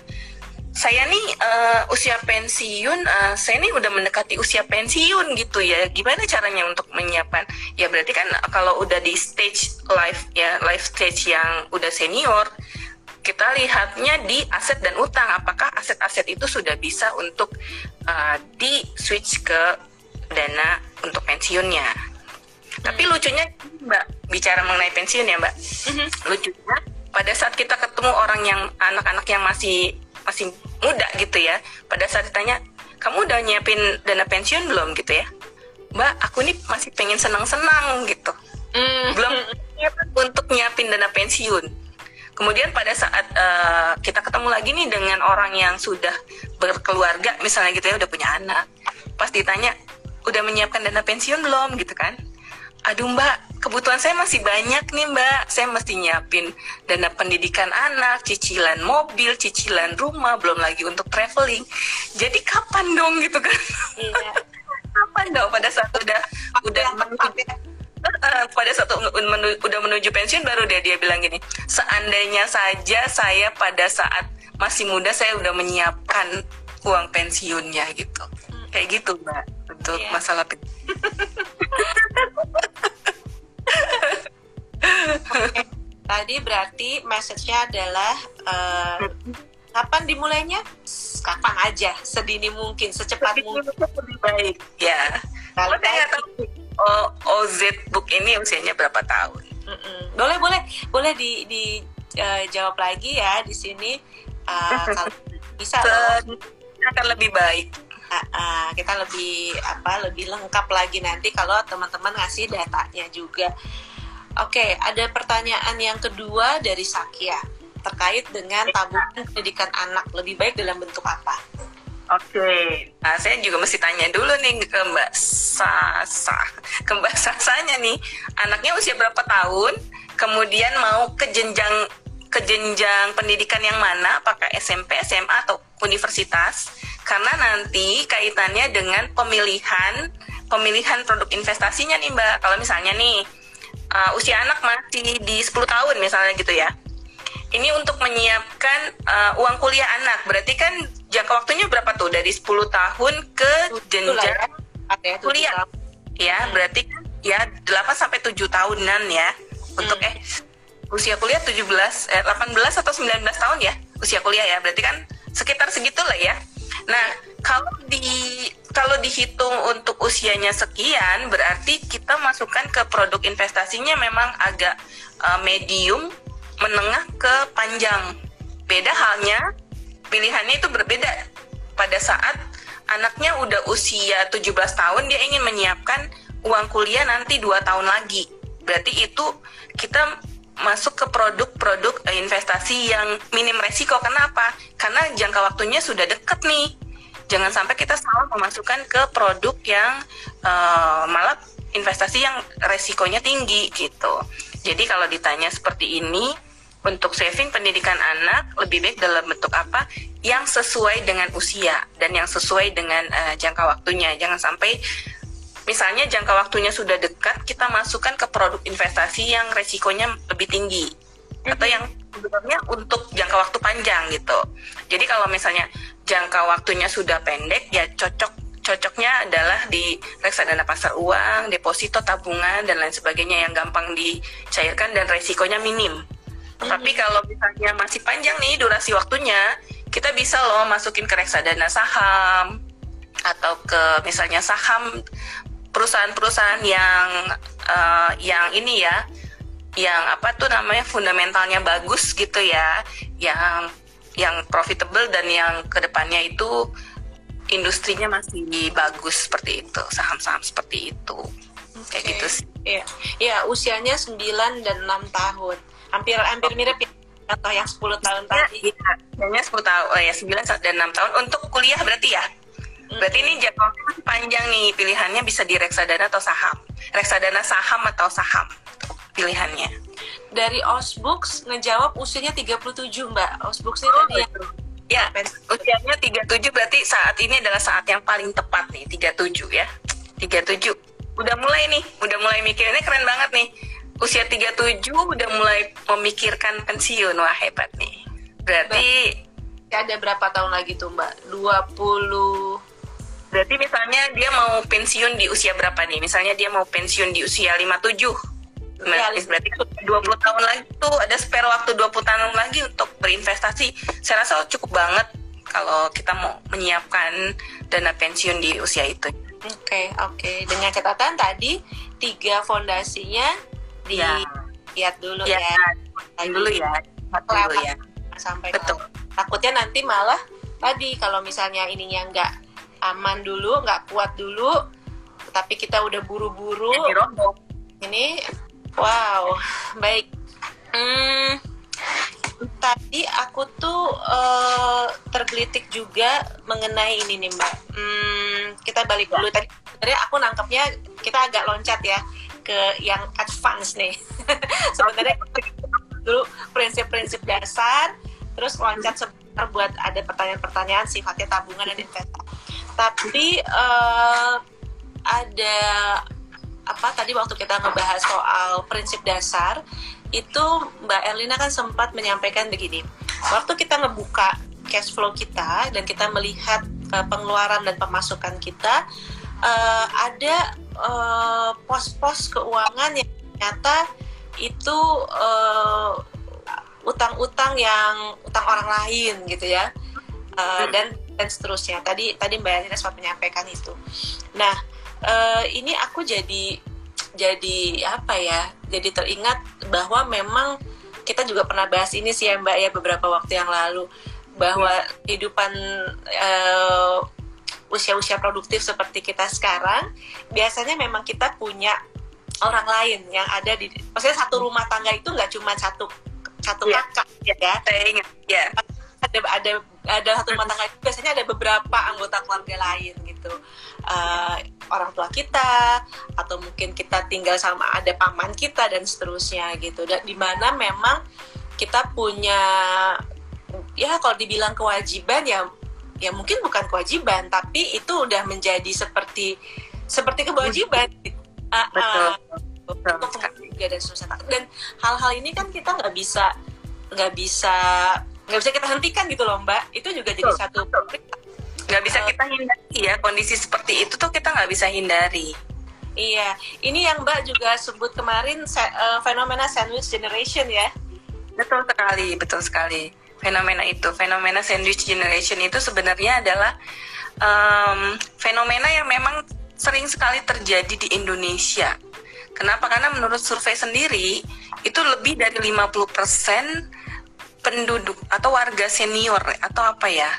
saya nih uh, usia pensiun, uh, saya nih udah mendekati usia pensiun gitu ya. Gimana caranya untuk menyiapkan? Ya berarti kan kalau udah di stage life ya, life stage yang udah senior, kita lihatnya di aset dan utang. Apakah aset-aset itu sudah bisa untuk uh, di switch ke dana untuk pensiunnya? Tapi lucunya, Mbak, bicara mengenai pensiun ya, Mbak. Hmm. Lucunya pada saat kita ketemu orang yang anak-anak yang masih masih muda gitu ya pada saat ditanya kamu udah nyiapin dana pensiun belum gitu ya mbak aku nih masih pengen senang-senang gitu mm. belum untuk nyiapin dana pensiun kemudian pada saat uh, kita ketemu lagi nih dengan orang yang sudah berkeluarga misalnya gitu ya udah punya anak pas ditanya udah menyiapkan dana pensiun belum gitu kan aduh mbak kebutuhan saya masih banyak nih mbak. Saya mesti nyiapin dana pendidikan anak cicilan mobil cicilan rumah belum lagi untuk traveling. Jadi kapan dong gitu kan? Iya. kapan dong? Pada saat udah udah menuju, uh, pada saat udah menuju pensiun baru dia dia bilang gini seandainya saja saya pada saat masih muda saya udah menyiapkan uang pensiunnya gitu. Kayak gitu mbak untuk yeah. masalah okay. Tadi berarti message-nya adalah uh, kapan dimulainya? Kapan aja, sedini mungkin, secepat mungkin. Lebih baik, ya. Kalau saya tahu oh, OZ book ini usianya berapa tahun? Mm -mm. Boleh, boleh, boleh di, di uh, jawab lagi ya di sini. Uh, kalau bisa loh. akan lebih baik. Kita lebih apa lebih lengkap lagi nanti kalau teman-teman ngasih datanya juga. Oke, ada pertanyaan yang kedua dari Sakya terkait dengan tabungan pendidikan anak lebih baik dalam bentuk apa? Oke, nah saya juga mesti tanya dulu nih ke Mbak Sasa, ke Mbak Sasanya nih, anaknya usia berapa tahun, kemudian mau ke jenjang ke jenjang pendidikan yang mana, apakah SMP, SMA atau universitas? Karena nanti kaitannya dengan pemilihan pemilihan produk investasinya nih Mbak. Kalau misalnya nih uh, usia anak masih di 10 tahun misalnya gitu ya. Ini untuk menyiapkan uh, uang kuliah anak. Berarti kan jangka waktunya berapa tuh? Dari 10 tahun ke jenjang ya, kuliah. Ya, hmm. berarti kan ya 8 sampai 7 tahunan ya. Untuk hmm. eh usia kuliah 17 eh 18 atau 19 tahun ya usia kuliah ya. Berarti kan sekitar segitulah ya. Nah, kalau di kalau dihitung untuk usianya sekian, berarti kita masukkan ke produk investasinya memang agak uh, medium, menengah ke panjang. Beda halnya, pilihannya itu berbeda. Pada saat anaknya udah usia 17 tahun, dia ingin menyiapkan uang kuliah nanti dua tahun lagi. Berarti itu kita masuk ke produk-produk eh, investasi yang minim resiko. Kenapa? Karena jangka waktunya sudah dekat nih jangan sampai kita salah memasukkan ke produk yang uh, malah investasi yang resikonya tinggi gitu. Jadi kalau ditanya seperti ini, untuk saving pendidikan anak lebih baik dalam bentuk apa yang sesuai dengan usia dan yang sesuai dengan uh, jangka waktunya. Jangan sampai misalnya jangka waktunya sudah dekat, kita masukkan ke produk investasi yang resikonya lebih tinggi atau yang sebenarnya untuk jangka waktu panjang gitu. Jadi kalau misalnya jangka waktunya sudah pendek ya cocok cocoknya adalah di reksadana pasar uang, deposito, tabungan dan lain sebagainya yang gampang dicairkan dan resikonya minim. Mm-hmm. Tapi kalau misalnya masih panjang nih durasi waktunya, kita bisa loh masukin ke reksadana saham atau ke misalnya saham perusahaan-perusahaan yang uh, yang ini ya, yang apa tuh namanya fundamentalnya bagus gitu ya, yang yang profitable dan yang ke depannya itu industrinya masih bagus seperti itu saham-saham seperti itu okay. kayak gitu sih Iya, ya, usianya 9 dan 6 tahun. Hampir hampir mirip ya atau yang 10 tahun ya, tadi. Iya, kayaknya 10 tahun, oh ya 9 dan 6 tahun untuk kuliah berarti ya. Berarti ini masih panjang nih, pilihannya bisa di reksadana atau saham. Reksadana saham atau saham pilihannya dari Osbooks ngejawab usianya 37 Mbak. Osbooks ini oh, tadi yang Ya, usianya 37 berarti saat ini adalah saat yang paling tepat nih, 37 ya. 37. Udah mulai nih, udah mulai mikir ini keren banget nih. Usia 37 udah mulai memikirkan pensiun. Wah, hebat nih. Berarti ada berapa tahun lagi tuh Mbak? 20 Berarti misalnya dia mau pensiun di usia berapa nih? Misalnya dia mau pensiun di usia 57. Ya, berarti 20 tahun lagi tuh ada spare waktu 20 tahun lagi untuk berinvestasi. Saya rasa cukup banget kalau kita mau menyiapkan dana pensiun di usia itu. Oke, okay, oke. Okay. Dengan catatan tadi tiga fondasinya di ya. lihat dulu ya. ya. Dulu ya. Dulu ya. Sampai Betul. Takutnya nanti malah tadi kalau misalnya ininya enggak aman dulu nggak kuat dulu tapi kita udah buru-buru. Ini wow baik. Hmm, tadi aku tuh uh, tergelitik juga mengenai ini nih mbak. Hmm, kita balik dulu. Tadi sebenarnya aku nangkepnya kita agak loncat ya ke yang advance nih. Sebenarnya dulu prinsip-prinsip dasar terus loncat sebentar buat ada pertanyaan-pertanyaan sifatnya tabungan dan investasi tapi uh, ada apa tadi waktu kita ngebahas soal prinsip dasar itu Mbak Erlina kan sempat menyampaikan begini. Waktu kita ngebuka cash flow kita dan kita melihat uh, pengeluaran dan pemasukan kita uh, ada pos-pos uh, keuangan yang ternyata itu utang-utang uh, yang utang orang lain gitu ya uh, dan dan seterusnya. Tadi tadi Mbak Elina sempat menyampaikan itu. Nah, uh, ini aku jadi jadi apa ya? Jadi teringat bahwa memang kita juga pernah bahas ini sih ya Mbak ya beberapa waktu yang lalu bahwa kehidupan uh, usia-usia produktif seperti kita sekarang biasanya memang kita punya orang lain yang ada di maksudnya satu rumah tangga itu nggak cuma satu satu yeah. kakak ya, ya. Saya ingat ya ada ada ada satu rumah tangga itu biasanya ada beberapa anggota keluarga lain gitu. Uh, orang tua kita atau mungkin kita tinggal sama ada paman kita dan seterusnya gitu. Dan di mana memang kita punya ya kalau dibilang kewajiban ya ya mungkin bukan kewajiban tapi itu udah menjadi seperti seperti kewajiban. Uh, uh, untuk dan seterusnya. Dan hal-hal ini kan kita nggak bisa nggak bisa nggak bisa kita hentikan gitu loh mbak. Itu juga jadi Betul. satu nggak bisa kita hindari ya kondisi seperti itu tuh kita nggak bisa hindari. Iya. Ini yang mbak juga sebut kemarin uh, fenomena sandwich generation ya. Betul sekali betul sekali. Fenomena itu fenomena sandwich generation itu sebenarnya adalah um, fenomena yang memang sering sekali terjadi di Indonesia. Kenapa? Karena menurut survei sendiri itu lebih dari 50% penduduk atau warga senior atau apa ya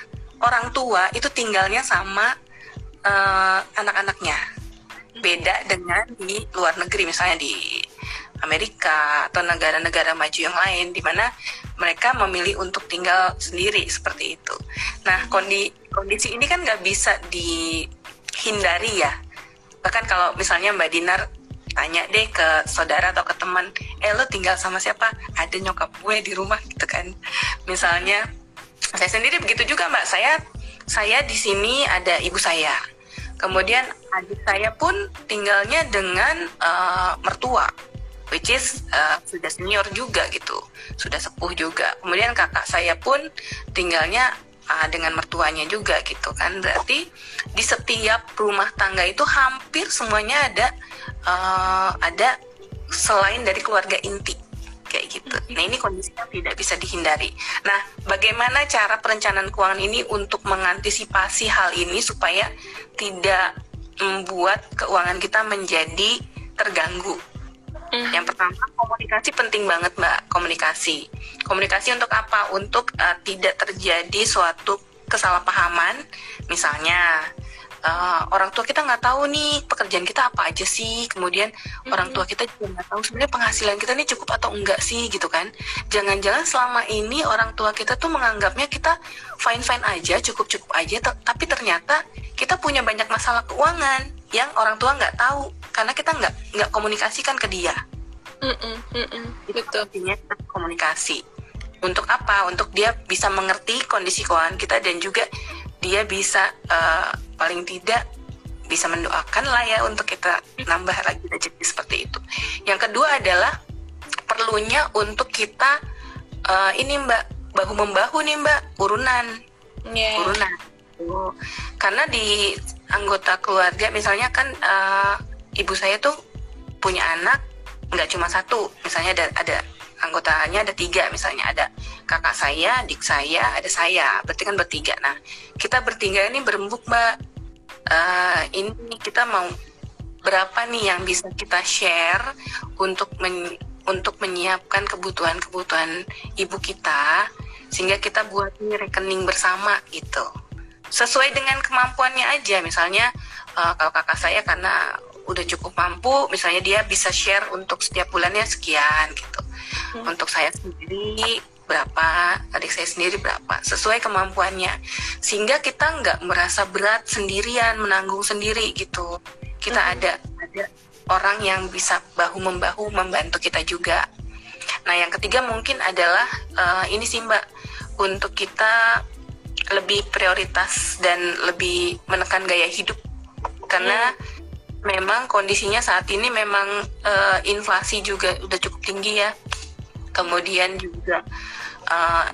orang tua itu tinggalnya sama uh, anak-anaknya beda dengan di luar negeri misalnya di Amerika atau negara-negara maju yang lain di mana mereka memilih untuk tinggal sendiri seperti itu. Nah kondi, kondisi ini kan nggak bisa dihindari ya. Bahkan kalau misalnya Mbak Dinar tanya deh ke saudara atau ke teman eh lo tinggal sama siapa? Ada nyokap gue di rumah gitu kan. Misalnya saya sendiri begitu juga mbak. Saya saya di sini ada ibu saya. Kemudian adik saya pun tinggalnya dengan uh, mertua which is uh, sudah senior juga gitu sudah sepuh juga. Kemudian kakak saya pun tinggalnya uh, dengan mertuanya juga gitu kan berarti di setiap rumah tangga itu hampir semuanya ada uh, ada selain dari keluarga inti kayak gitu. Nah ini kondisinya tidak bisa dihindari. Nah bagaimana cara perencanaan keuangan ini untuk mengantisipasi hal ini supaya tidak membuat keuangan kita menjadi terganggu Mm. Yang pertama komunikasi penting banget mbak komunikasi. Komunikasi untuk apa? Untuk uh, tidak terjadi suatu kesalahpahaman. Misalnya uh, orang tua kita nggak tahu nih pekerjaan kita apa aja sih. Kemudian mm-hmm. orang tua kita juga nggak tahu sebenarnya penghasilan kita nih cukup atau enggak sih gitu kan. Jangan-jangan selama ini orang tua kita tuh menganggapnya kita fine fine aja, cukup cukup aja. Tapi ternyata kita punya banyak masalah keuangan yang orang tua nggak tahu karena kita nggak nggak komunikasikan ke dia. Mm -mm, mm -mm. Itu artinya komunikasi. Untuk apa? Untuk dia bisa mengerti kondisi keuangan kita dan juga dia bisa uh, paling tidak bisa mendoakan lah ya untuk kita nambah lagi rezeki seperti itu. Yang kedua adalah perlunya untuk kita uh, ini Mbak bahu membahu nih mbak urunan yeah. urunan karena di anggota keluarga misalnya kan uh, ibu saya tuh punya anak nggak cuma satu. Misalnya ada ada anggotanya ada tiga misalnya. Ada kakak saya adik saya ada saya. Berarti kan bertiga. Nah kita bertiga ini berembuk mbak. Uh, ini kita mau berapa nih yang bisa kita share untuk men, untuk menyiapkan kebutuhan-kebutuhan ibu kita sehingga kita buat rekening bersama gitu. Sesuai dengan kemampuannya aja. Misalnya uh, kalau kakak saya karena udah cukup mampu misalnya dia bisa share untuk setiap bulannya sekian gitu hmm. untuk saya sendiri berapa adik saya sendiri berapa sesuai kemampuannya sehingga kita nggak merasa berat sendirian menanggung sendiri gitu kita hmm. ada ada orang yang bisa bahu membahu membantu kita juga nah yang ketiga mungkin adalah uh, ini sih mbak untuk kita lebih prioritas dan lebih menekan gaya hidup karena hmm. Memang kondisinya saat ini memang uh, inflasi juga udah cukup tinggi ya. Kemudian juga uh,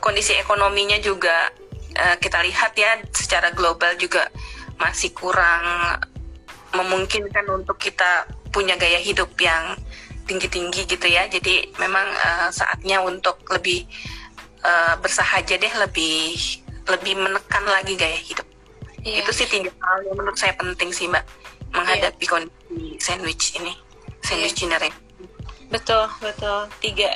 kondisi ekonominya juga uh, kita lihat ya secara global juga masih kurang memungkinkan untuk kita punya gaya hidup yang tinggi-tinggi gitu ya. Jadi memang uh, saatnya untuk lebih uh, bersahaja deh lebih lebih menekan lagi gaya hidup. Yeah. itu sih tiga hal yang menurut saya penting sih mbak menghadapi yeah. kondisi sandwich ini sandwich yeah. generation betul betul tiga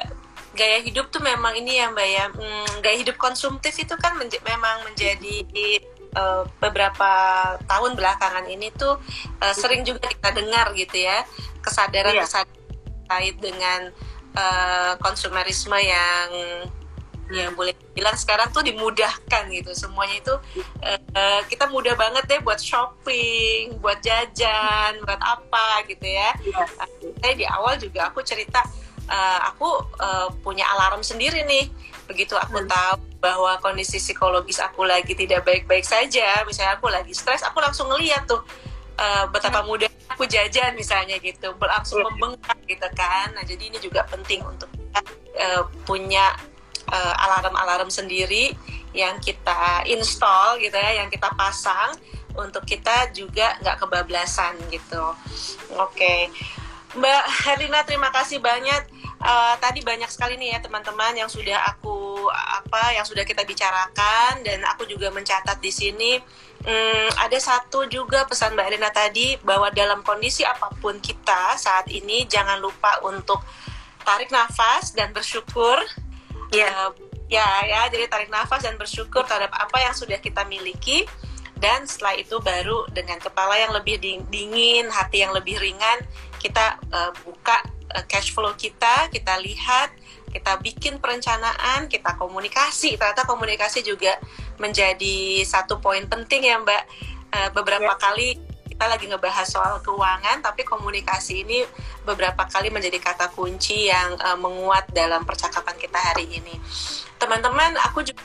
gaya hidup tuh memang ini ya mbak ya hmm, gaya hidup konsumtif itu kan menj memang menjadi uh, beberapa tahun belakangan ini tuh uh, sering juga kita dengar gitu ya kesadaran yeah. kesadaran terkait dengan uh, konsumerisme yang yang boleh bilang sekarang tuh dimudahkan gitu semuanya itu uh, kita mudah banget deh buat shopping buat jajan buat apa gitu ya yeah. saya di awal juga aku cerita uh, aku uh, punya alarm sendiri nih begitu aku hmm. tahu bahwa kondisi psikologis aku lagi tidak baik-baik saja misalnya aku lagi stres aku langsung ngeliat tuh uh, betapa hmm. mudah aku jajan misalnya gitu berlangsung yeah. membengkak gitu kan nah jadi ini juga penting untuk kita uh, punya uh, alarm-alarm sendiri yang kita install gitu ya, yang kita pasang untuk kita juga nggak kebablasan gitu. Oke, okay. Mbak Herlina terima kasih banyak. Uh, tadi banyak sekali nih ya teman-teman yang sudah aku apa yang sudah kita bicarakan dan aku juga mencatat di sini hmm, ada satu juga pesan Mbak Herlina tadi bahwa dalam kondisi apa pun kita saat ini jangan lupa untuk tarik nafas dan bersyukur yeah. uh, ya ya jadi tarik nafas dan bersyukur terhadap apa yang sudah kita miliki dan setelah itu baru dengan kepala yang lebih dingin hati yang lebih ringan kita uh, buka uh, cash flow kita kita lihat kita bikin perencanaan kita komunikasi ternyata komunikasi juga menjadi satu poin penting ya mbak uh, beberapa yeah. kali kita lagi ngebahas soal keuangan, tapi komunikasi ini beberapa kali menjadi kata kunci yang uh, menguat dalam percakapan kita hari ini. Teman-teman, aku juga